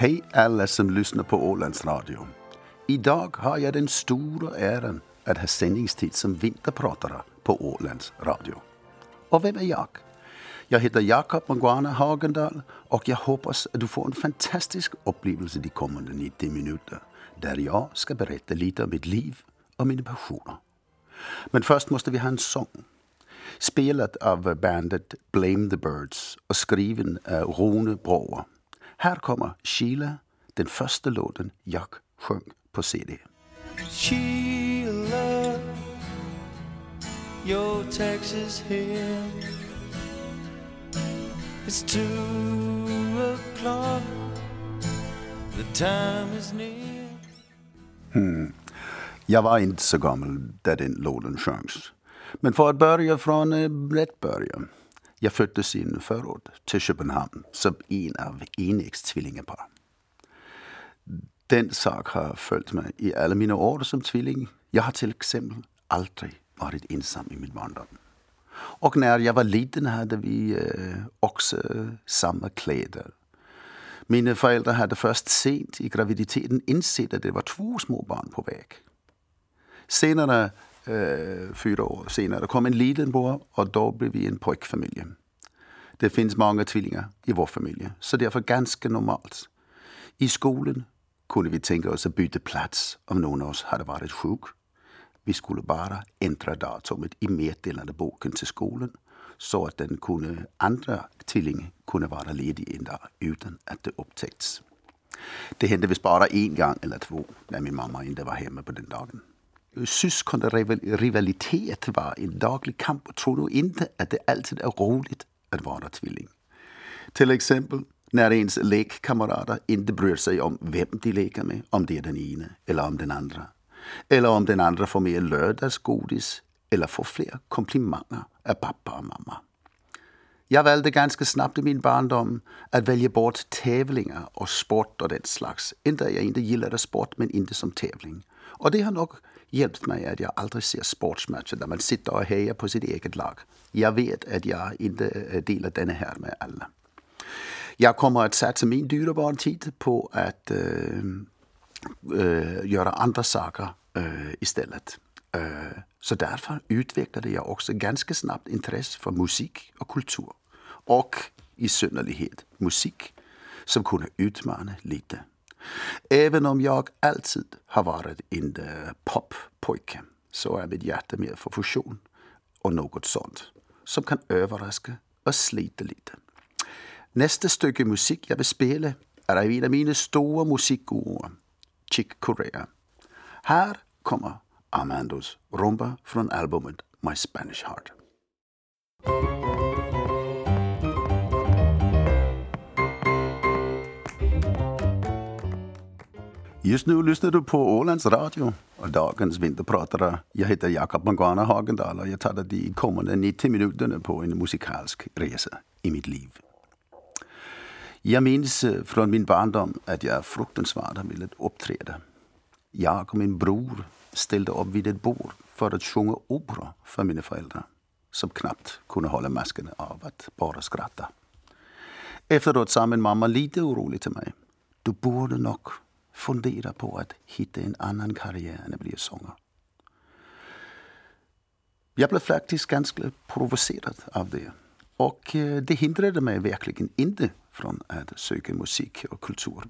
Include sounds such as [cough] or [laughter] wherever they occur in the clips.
Hej alla som lyssnar på Ålands Radio. Idag har jag den stora äran att ha sändningstid som vinterpratare på Ålands Radio. Och vem är jag? Jag heter Jakob Manguana Hagendal och jag hoppas att du får en fantastisk upplevelse de kommande 90 minuter där jag ska berätta lite om mitt liv och mina passioner. Men först måste vi ha en sång. Spelet av bandet Blame the Birds och skriven av Rune Broer. Här kommer Sheila, den första låten jag sjöng på CD. Sheila, your taxes here. It's two o'clock. The time is near. Jag var inte så gammal da den låten sjöngs. Men för att börja från eh, rätt början. Jag föddes i en förort till Köpenhamn som en av tvillingepar. Den sag har følt mig i alla mina år som tvilling. Jag har till exempel aldrig varit ensam i min barndom. Och när jag var liten hade vi øh, också samma kläder. Mina föräldrar hade först sent i graviditeten insett att det var två små barn på väg. Senare, Øh, eh, fyra år senare, kom en liten bror och då blev vi en pojkfamilj. Det finns många tvillingar i vår familj, så därför ganska normalt. I skolan kunde vi tänka oss att byta plats om någon av oss hade varit sjuk. Vi skulle bara ändra datumet i meddelandeboken till skolan så att den kunde, andra tvilling kunde vara ledig en dag utan att det upptäckts. Det hände visst bara en gång eller två när min mamma inte var hemma på den dagen. Øh, Syskonrivalitet var en daglig kamp och tro nu inte att det alltid är roligt att vara tvilling. Till exempel när ens lekkamrater inte bryr sig om vem de leker med, om det är den ena eller om den andra. Eller om den andra får mer lördagsgodis eller får fler komplimanger av pappa och mamma. Jag valde ganska snabbt i min barndom att välja bort tävlingar och sport och den slags. Inte att jag inte sport, men inte som tävling. Och det har nog hjälpt mig at jag aldrig ser sportsmatcher där man sitter och hejar på sitt eget lag. Jag vet att jag inte øh, deler denna här med alla. Jag kommer att satse min dyrebare tid på att øh, øh, göra andra saker äh, øh, istället. Øh, så därför utvecklade jag också ganska snabbt intresse för musik och kultur. Och i synderlighed musik som kunde udmane lite. Även om jag alltid har varit en poppojke så är mitt hjärta mer för fusion och något sånt som kan överraska och slita lite. Nästa stycke musik jag vill spela är av en av mina stora musikguruer, Chick Corea. Här kommer Armandos rumba från albumet My Spanish Heart. Just nu lyssnar du på Ålands Radio och dagens vinterpratare. Jag heter Jakob Mangana Hagendal och jag tar dig de kommande 90 minuterna på en musikalsk resa i mitt liv. Jag minns eh, från min barndom att jag fruktansvärt ville uppträda. Jag och min bror ställde upp vid ett bord för att sjunga opera för mina föräldrar som knappt kunde hålla masken av att bara skratta. Efteråt sa min mamma lite orolig till mig. Du borde nog fundera på att hitta en annan karriär än att bli sångare. Jag blev faktiskt ganska provocerad av det. Och eh, det hindrade mig verkligen inte från att söka musik och kultur.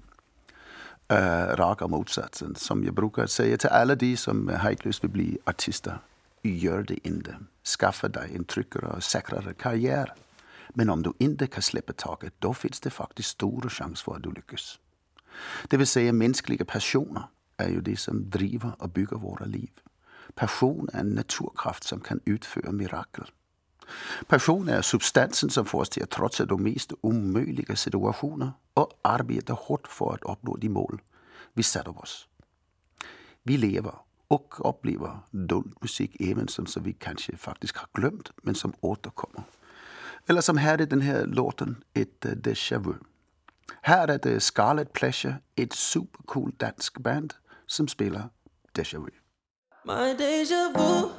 Uh, raka motsatsen, som jag brukar säga till alla de som hejdlöst vill bli artister. Gör det inte. Skaffa dig en tryggare och säkrare karriär. Men om du inte kan släppa taget, då finns det faktiskt stora chans för att du lyckas. Det vil sige, at mänskliga passioner är ju det som driver och bygger våra liv. Passion är en naturkraft som kan utföra mirakel. Passion är substansen som får oss till at trotsa de mest omöjliga situationer och arbeta hårt för att uppnå de mål vi sätter oss. Vi lever och upplever dold musik även som, som vi kanske faktiskt har glömt men som återkommer. Eller som här i den här låten, ett déjà vu. Här är det Scarlet Pleasure, ett supercool dansk band som spelar déjà vu. My deja vu,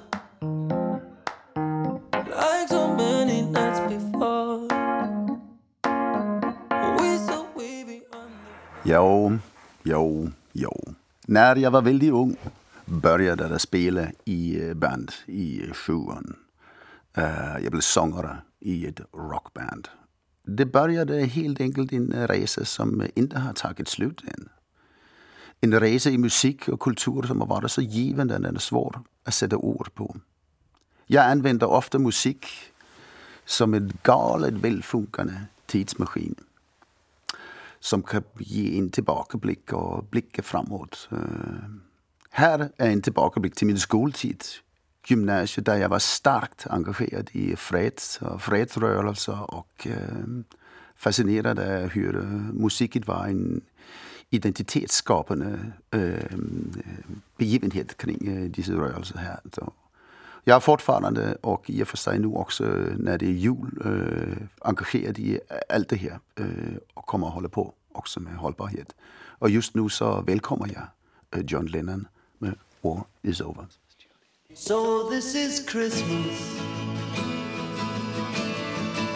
like so many nights before. We so wavy on Jo, jo, jo. När jag var väldigt ung började jag spela i øh, band i sjuan. Uh, jag blev sångare i ett rockband. Det började helt enkelt en øh, resa som øh, inte har tagit slut än. En resa i musik och kultur som har varit så givande att den är svår att sätta ord på. Jag använder ofta musik som en galet välfungerande tidsmaskin som kan ge en tillbakablick och blicka framåt. Øh, Här är en tillbakablick till min skoltid, gymnasiet, där jag var starkt engagerad i freds och fredsrörelser och uh, øh, fascinerad av hur musiken var en identitetsskapande uh, øh, begivenhet kring uh, disse rörelser här. Så jag är fortfarande och i och för sig nu också när det är jul eh, engagerad i allt det här eh, och kommer att hålla på också med hållbarhet. Och just nu så välkomnar jag John Lennon med War is over. So this is Christmas.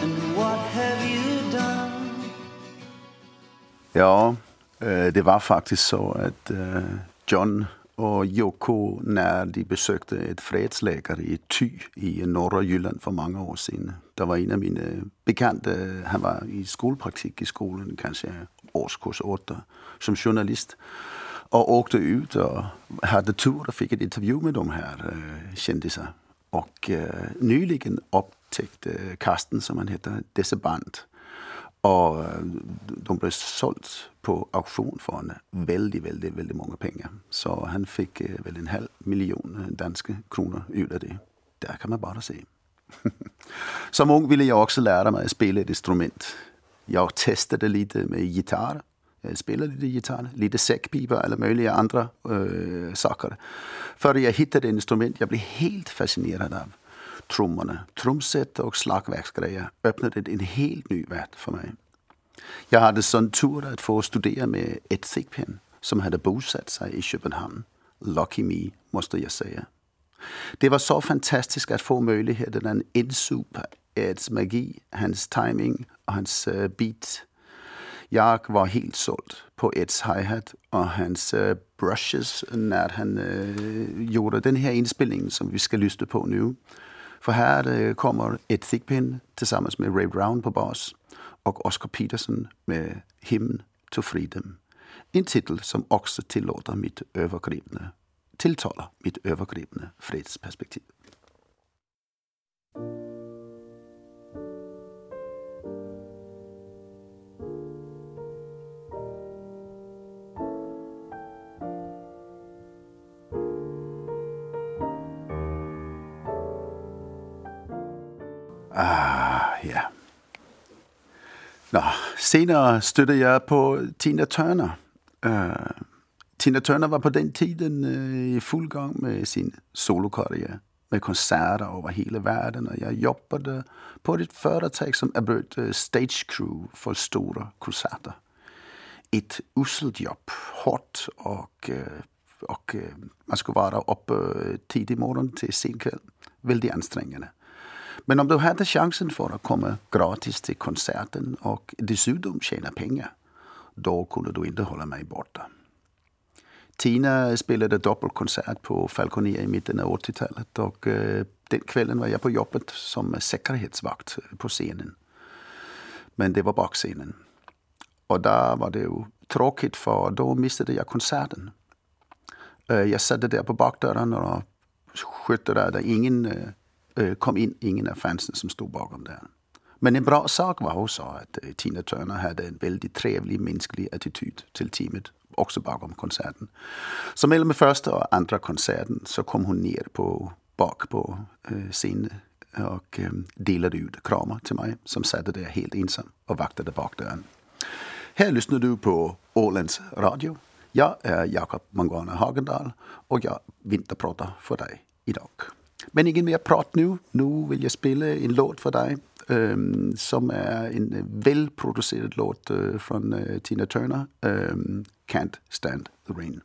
And what have you done? Ja, äh, det var faktisk så at øh, John og Joko når de besøgte et fredslæger i Ty i norra Jylland for mange år siden. Der var en af mine bekendte, han var i skolepraktik i skolen, kanskje årskurs 8, som journalist. Och åkte ut och hade tur och fick ett intervju med de här äh, øh, kändisar. Och øh, äh, nyligen upptäckte øh, Karsten, som han heter, dessa band. Och øh, de blev sålt på auktion för en väldigt, väldigt, väldigt många pengar. Så han fick eh, väl en halv miljon danska kronor ut av det. Där kan man bara se. [laughs] Som ung ville jag också lära mig att spela ett instrument. Jag testade lite med gitarr. Øh, spiller spelade lite gitarr, lite säckpipa eller möjliga andra äh, øh, saker. För jag hittade det instrument jag blev helt fascinerad av trummorna, trumset och slagverksgrejer öppnade en helt ny värld för mig. Jag hade sån tur att få studera med Ed Thigpen som hade bosatt sig i Köpenhamn. Lucky me, måste jag säga. Det var så fantastiskt att få möjligheten att insupa Eds magi, hans timing och hans uh, beat. Jeg var helt solgt på Eds hi-hat og hans uh, brushes når han uh, gjorde den her indspilning, som vi skal lytte på nu. For her øh, kommer Ed Thigpen sammen med Ray Brown på bass og Oscar Peterson med Hymn to Freedom. En titel som også tillåter mit overgribende, tiltaler mit overgribende fredsperspektiv. Ah, ja. Nå, senere støttede jeg på Tina Turner. Uh, Tina Turner var på den tiden uh, øh, i fuld gang med sin solokarriere, med koncerter over hele verden, og jeg jobbede på et företag som erbød uh, stage crew for store koncerter. Et uselt jobb, hårdt, og, uh, og uh, man skulle være der oppe uh, tidig morgen til sen kväll. Vældig anstrengende. Men om du hade chansen för att komma gratis till konserten och dessutom tjäna pengar, då kunde du inte hålla mig borta. Tina spelade doppelkonsert på Falconia e i mitten av 80-talet och eh, den kvällen var jag på jobbet som säkerhetsvakt på scenen. Men det var bakscenen. Och där var det ju tråkigt för då missade jag konserten. Øh, jag satte där på bakdörren och skötte där, där ingen eh, Øh, kom ind ingen af fansen, som stod bakom der. Men en bra sak var också att øh, Tina Turner hade en väldigt trevlig mänsklig attityd till teamet, också bakom konserten. Så mellan första och andra konserten så kom hon ner på bak på øh, scenen och øh, delade ut kramar till mig, som satte där helt ensam och vaktade bakdörren. Här lyssnar du på Ålands Radio. Jag är Jakob Mangana Hagendal och jag vinterpratar för dig idag. Men ikke mere prat nu. Nu vil jeg spille en låt for dig, øhm, som er en øh, velproduceret låt øh, fra øh, Tina Turner, øhm, Can't Stand the Rain.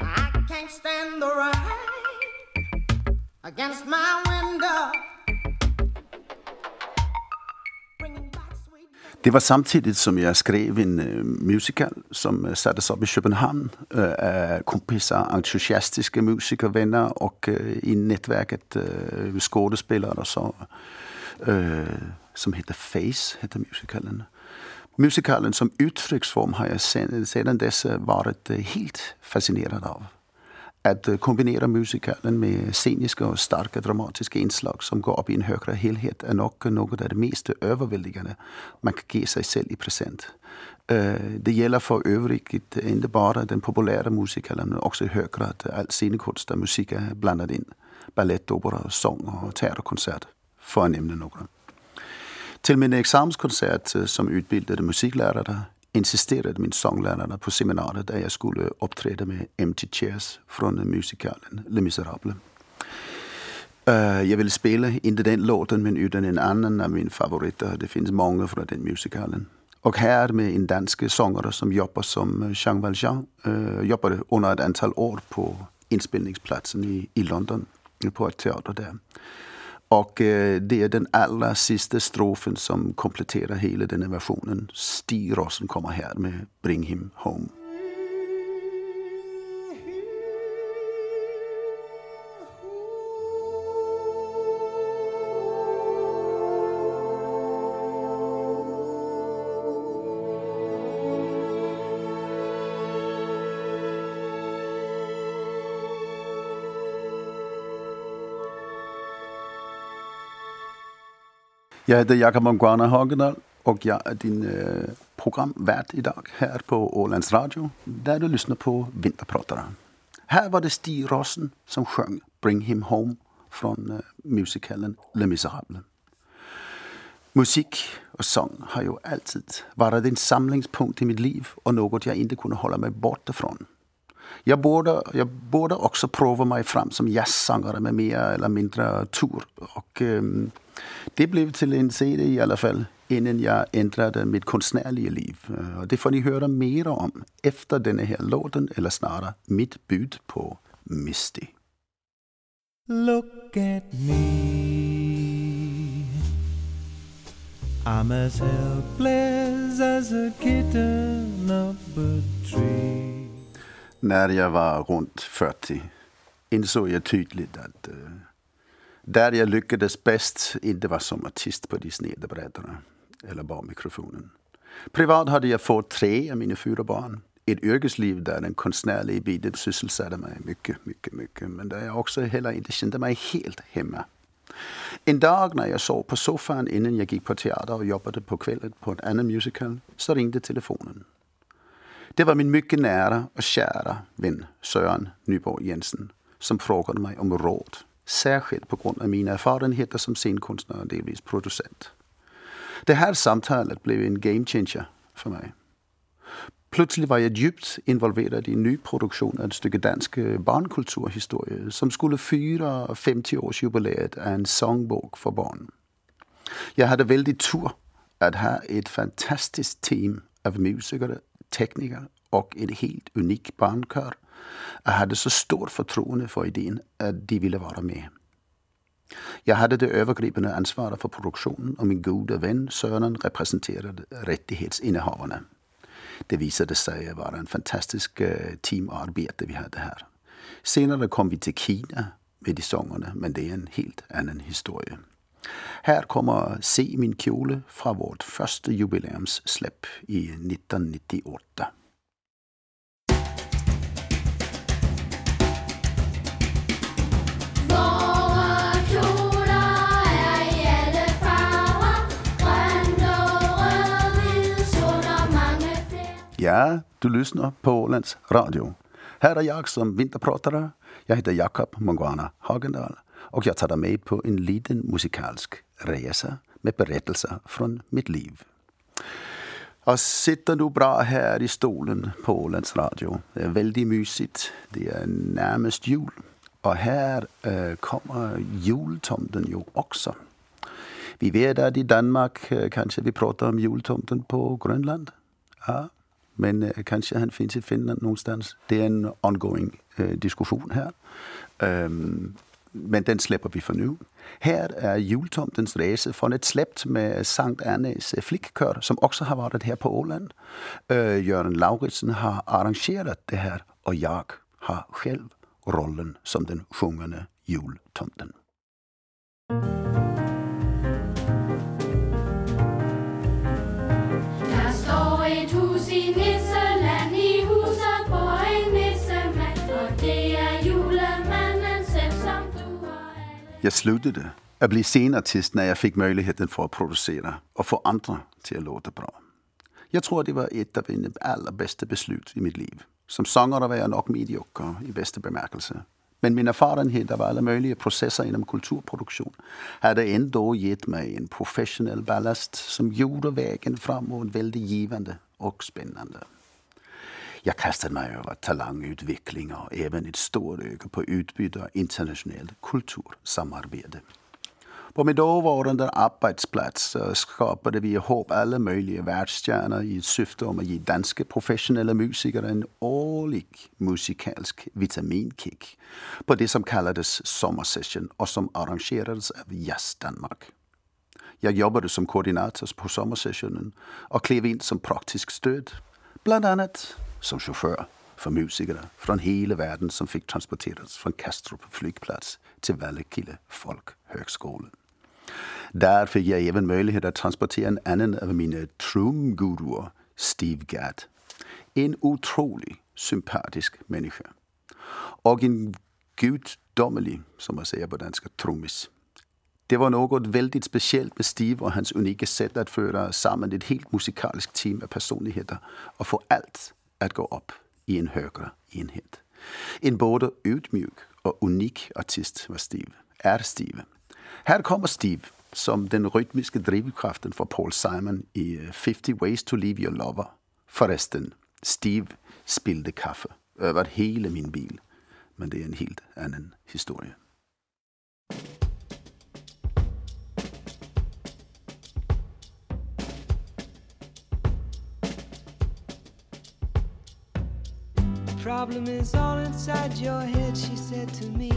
I can't stand the rain against my window. Det var samtidigt, som jeg skrev en uh, musical, som uh, sattes op i København uh, af kompiser, entusiastiske musikervenner og uh, i netværket uh, skådespillere, og så, uh, som heter Face, heter musicalen. Musicalen som udtryksform har jeg sedan dess varit uh, helt fascineret av at kombinera kombinere musikalen med sceniske og starke dramatiske indslag, som går op i en højere helhed, er nok noget af det mest overvældigende, man kan give sig selv i present. Øh, det gælder for øvrigt ikke bare den populære musikalen, men også i høj grad alt scenekunst og musik er blandet ind. Ballet, opera, sang og teaterkoncert, for at nævne några. Til min eksamenskoncert som udbildede musiklærer, insisterede min sånglærer på seminaret, da jeg skulle optræde med Empty Chairs fra musikalen Le Miserable. Uh, jeg ville spille inte den låten, men utan en annan av mine favoritter. Det finns många fra den musikalen. Og her med en dansk sångare som jobbar som øh, Jean Valjean. Øh, uh, jobbade under et antal år på indspilningspladsen i, i London, på et teater der. Och øh, det är den allra sista strofen som kompletterar hela den versionen. Stig Rossen kommer här med Bring him home. Jeg hedder Jakob Mungwana Hagedal, og jeg er din øh, programvært i dag her på Ålands Radio, der du lyssnar på Vinterpratere. Her var det Stig Rossen, som sjöng Bring Him Home fra øh, musicalen Le Miserable. Musik og sang har jo altid været en samlingspunkt i mit liv, og noget jeg ikke kunne holde mig borte fra. Jeg burde, jeg burde også prøve mig frem som jazzsangere med mere eller mindre tur, og øh, det blev til en CD i alla fall, inden jeg ændrede mit kunstnærlige liv. Och og det får ni høre mere om efter denne her låten, eller snarere mit bud på Misty. Look at me I'm as helpless as a kitten up a tree när jag var runt 40, insåg jag tydligt att uh, där jag lyckades bäst inte var som artist på de sneda brädorna eller bara mikrofonen. Privat hade jag fått tre av mina fyra barn. Ett yrkesliv där den konstnärliga biten sysselsatte mig mycket, mycket, mycket. Men där jag också heller inte kände mig helt hemma. En dag när jag sov på soffan innan jag gick på teater och jobbade på kvällen på ett annat musical, så ringde telefonen. Det var min mycket nära och kära vän Søren Nyborg Jensen som frågade mig om råd särskilt på grund av mina erfarenheter som scenkonstnär och delvis producent. Det här samtalet blev en game changer för mig. Plötsligt var jag djupt involverad i en ny produktion av ett stycke dansk øh, barnkulturhistoria som skulle fyre 50-årsjubileet af en songbog för barn. Jag hade vældig tur att ha ett fantastiskt team af musikere tekniker och en helt unik barnkör Jag havde så stort fortroende for ideen, at de ville være med. Jeg havde det overgribende ansvar for produktionen, og min gode ven Søren repræsenterede rettighedsindehaverne. Det visade sig at være en fantastisk teamarbete teamarbejde, vi havde her. Senere kom vi til Kina med de sångerne, men det er en helt anden historie. Her kommer Se min kjole fra vort første jubilæumsslæb i 1998. Ja, du lyssnar på Ålands Radio. Här är jag som vinterpratare. Jag heter Jakob Mangwana Hagendal og jeg tager dig med på en liten musikalsk resa med berättelser från mitt liv. Og sitter du bra her i stolen på Ålands Radio? Det er vældig mysigt. Det er nærmest jul. Og her øh, kommer jultomten jo også. Vi ved, at i Danmark øh, kanskje vi prater om jultomten på Grønland. Ja, men øh, kanskje han findes i Finland nogenstans. Det er en ongoing øh, diskussion her. Øhm, men den släpper vi för nu. Här är jultomtens race från ett slæbt med Sankt Ernes flikkør, som också har varit här på Åland. Øh, Jørgen Lauritsen har arrangerat det här och jag har själv rollen som den sjungande jultomten. Der Jeg. Jag slutade att bli scenartist när jag fick möjligheten för att producera och få andra till att låta bra. Jag tror det var ett av mina allra bästa beslut i mitt liv. Som sångare var jag nog medioker i bästa bemärkelse. Men min erfarenhet av alla möjliga processer inom kulturproduktion hade ändå gett mig en professionell ballast som gjorde vägen framåt väldigt givande och spännande. Jag kastade mig över talangutveckling och även ett stort öga på utbyte och internationellt kultursamarbete. På min dåvarande arbetsplats øh, skapade vi ihop alla möjliga världsstjärnor i ett syfte om att ge danska professionella musiker en årlig musikalsk vitaminkick på det som kallades Sommersession och som arrangerades av Jazz Danmark. Jag jobbade som koordinator på sommersessionen och klev in som praktisk stöd, bland annat som chaufför för musiker från hela världen som fick transporteras från Kastrup flygplats till Vallekilde folkhögskola. Där fick jag även möjlighet att transportera en annan av mina trumguruer, Steve Gadd. En otrolig sympatisk människa. Och en guddommelig, som man säger på danska, trummis. Det var något väldigt speciellt med Steve och hans unika sätt att föra samman ett helt musikaliskt team av personligheter och få allt at gå op i en højere enhed. En både ydmyg og unik artist var Steve, er Steve. Her kommer Steve som den rytmiske drivkraften for Paul Simon i øh, 50 Ways to Leave Your Lover. Forresten, Steve spildte kaffe over hele min bil. Men det er en helt anden historie. Problem is all inside your head, she said to me.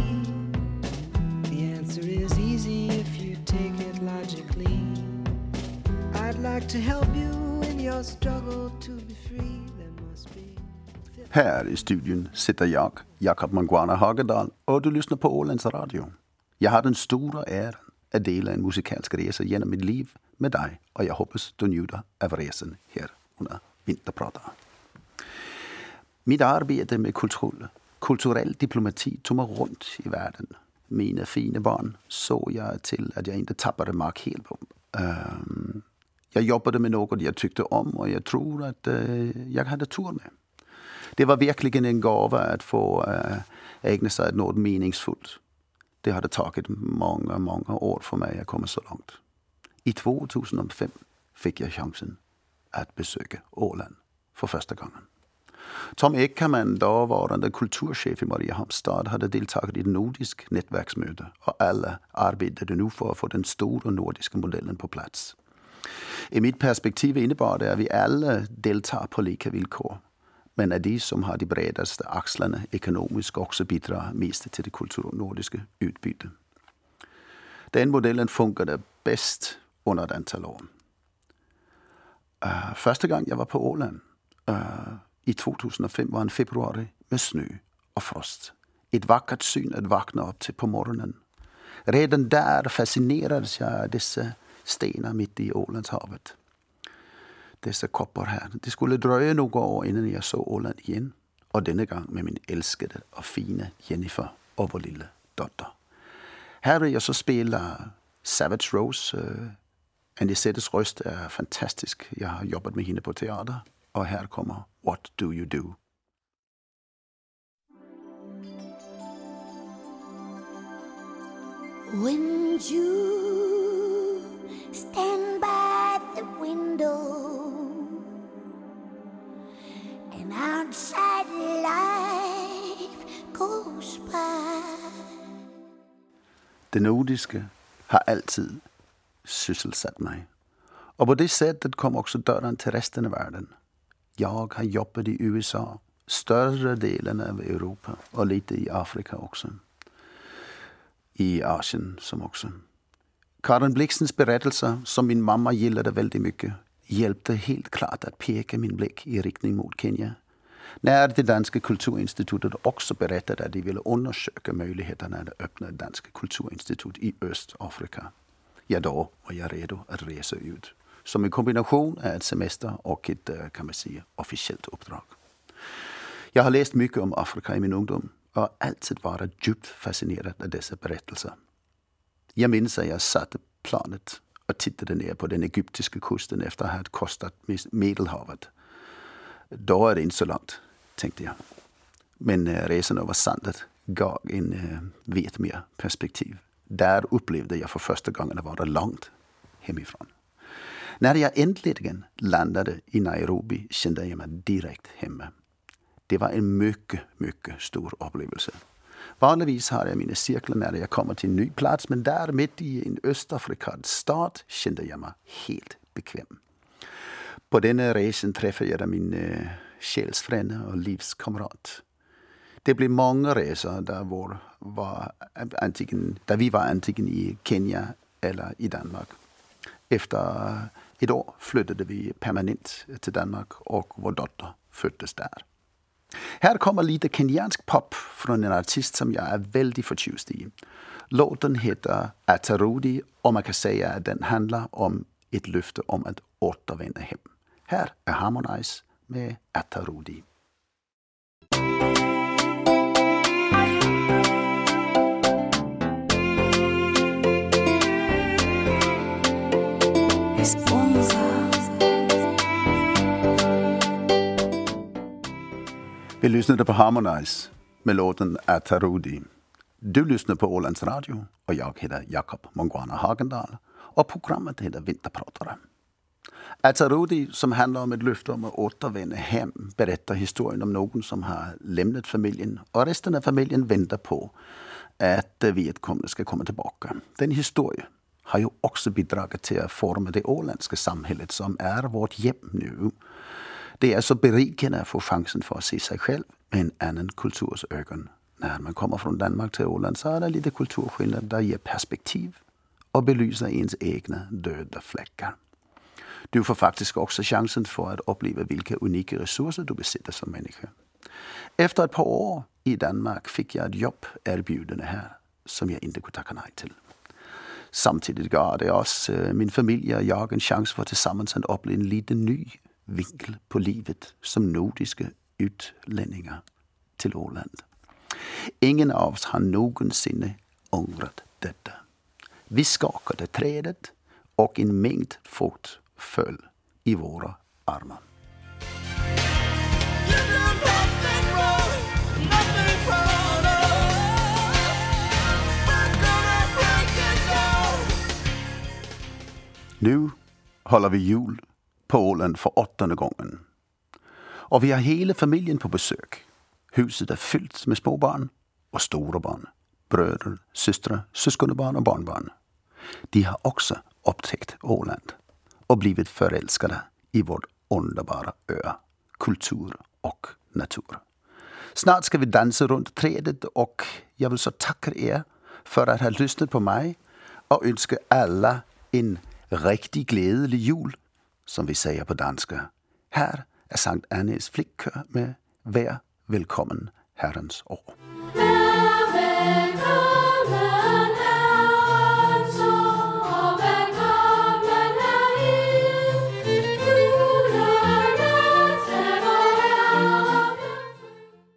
The answer is easy if you take it logically. I'd like to help you in your struggle to be free. There must be. Her i studion sitter jag, Jakob Manguana Hagedal, og du lyssnar på Ålands Radio. Jag har den stora äran att dela en musikalsk resa genom mitt liv med dig och jag hoppas du njuter av resan här under vinterpratarna. Mitt arbete med kultur, kulturell diplomati tog mig runt i världen. Mina fina barn såg jag till att jag inte tappade mark helt på. Øhm, um, jag jobbade med något jag tyckte om och jag tror att uh, øh, jag hade tur med. Det var verkligen en gåva att få øh, uh, ägna sig åt något meningsfullt. Det hade tagit många, många år för mig att komma så långt. I 2005 fick jag chansen att besöka Åland för första gången. Tom Eckermann, dåvarande kulturchef i Mariehamnstad, hade deltagit i ett nordiskt nätverksmöte och alla arbetade nu för att få den stora nordiska modellen på plats. I mitt perspektiv innebar det att vi alla deltar på lika villkor, men att de som har de bredaste axlarna ekonomiskt också bidrar mest till det kulturnordiska utbytet. Den modellen funkade bäst under ett antal år. Øh, uh, första gang jag var på Åland uh, i 2005 var en februari med snö och frost. Ett vackert syn att vakna upp till på morgonen. Redan där fascinerades jag av dessa stenar mitt i Ålandshavet. Dessa koppar här. Det skulle dröja några år innan jag såg Åland igen. Och denna gång med min älskade och fina Jennifer och vår lilla dotter. Här vill jag så spela Savage Rose. Øh, uh, Anisettes röst är fantastisk. Jag har jobbat med henne på teater. Och här kommer What Do You Do? When you stand by the window and outside life goes by. Det nordiske har alltid sysselsatt mig. Och på det sättet kom också dörren till resten av världen. Jag har jobbat i USA, större delen av Europa och lite i Afrika också. i Asien som också. Karin Blixens berättelser, som min mamma gillade väldigt mycket, hjälpte helt klart att peka min blick i riktning mot Kenya. När det danska kulturinstitutet också berättade att de ville undersöka möjligheterna att öppna ett danska kulturinstitut i Östafrika, ja då var jag redo att resa ut. Som en kombination af ett semester och ett, øh, kan man säga, officiellt uppdrag. Jag har läst mycket om Afrika i min ungdom och alltid varit djupt fascinerad av dessa berättelser. Jag minns att jag satte planet och tittade ner på den egyptiska kusten efter att ha kostat Medelhavet. Då är det inte så långt, tänkte jag. Men øh, resan över sandet gav en øh, äh, vet mer perspektiv. Där upplevde jag för första gången att vara långt hemifrån. När jag äntligen landade i Nairobi kände jag mig direkt hemma. Det var en mycket, mycket stor upplevelse. Vanligtvis har jag mina cirklar när jag kommer till en ny plats, men där mitt i en östafrikansk stad kände jag mig helt bekväm. På denna resan träffade jag min øh, äh, själsfrände och livskamrat. Det blev många resor där, vår var antingen, där vi var antingen i Kenya eller i Danmark. Efter ett år flyttade vi permanent till Danmark och vår dotter föddes där. Här kommer lite kenyansk pop från en artist som jag är väldigt förtjust i. Låten heter Atarudi och man kan säga att den handlar om ett löfte om att återvända hem. Här är Harmonize med Atarudi. Vi lyssnade på Harmonize med låten Atarudi. Du lyssnar på Ålands Radio och jag heter Jakob Monguana Hagendal och programmet heter Vinterpratare. Atarudi, som handlar om ett löfte om att återvända hem, berättar historien om någon som har lämnat familjen och resten av familjen väntar på att vedkommande ska komma tillbaka. Den historien har ju också bidragit till att forma det åländska samhället som är vårt hem nu. Det är så berikande att få chansen för att se sig själv med en annan kulturs ögon. När man kommer från Danmark till Åland så är det lite kulturskillnad där ger perspektiv och belyser ens egna döda fläckar. Du får faktiskt också chansen för att uppleva vilka unika resurser du besitter som människa. Efter ett par år i Danmark fick jag ett jobb erbjudande här som jag inte kunde tacka nej till. Samtidigt gav det oss, øh, min familj och jag, en chans for tillsammans att uppleva en lite ny vinkel på livet som nordiske utlänningar till Åland. Ingen av oss har någonsin ångrat detta. Vi skakade trädet och en mängd fot föll i våra armar. Nu håller vi jul på Åland för åttonde gången. Och vi har hela familjen på besök. Huset är fyllt med småbarn och stora barn. Bröder, systrar, syskonbarn och barnbarn. De har också upptäckt Åland och blivit förälskade i vår underbara ö, kultur och natur. Snart ska vi dansa runt trädet och jag vill så tacka er för att ha lyssnat på mig och önska alla en riktigt glädjelig jul, som vi siger på danska. Her er Sankt Annes flikkør med Vær velkommen Herrens år.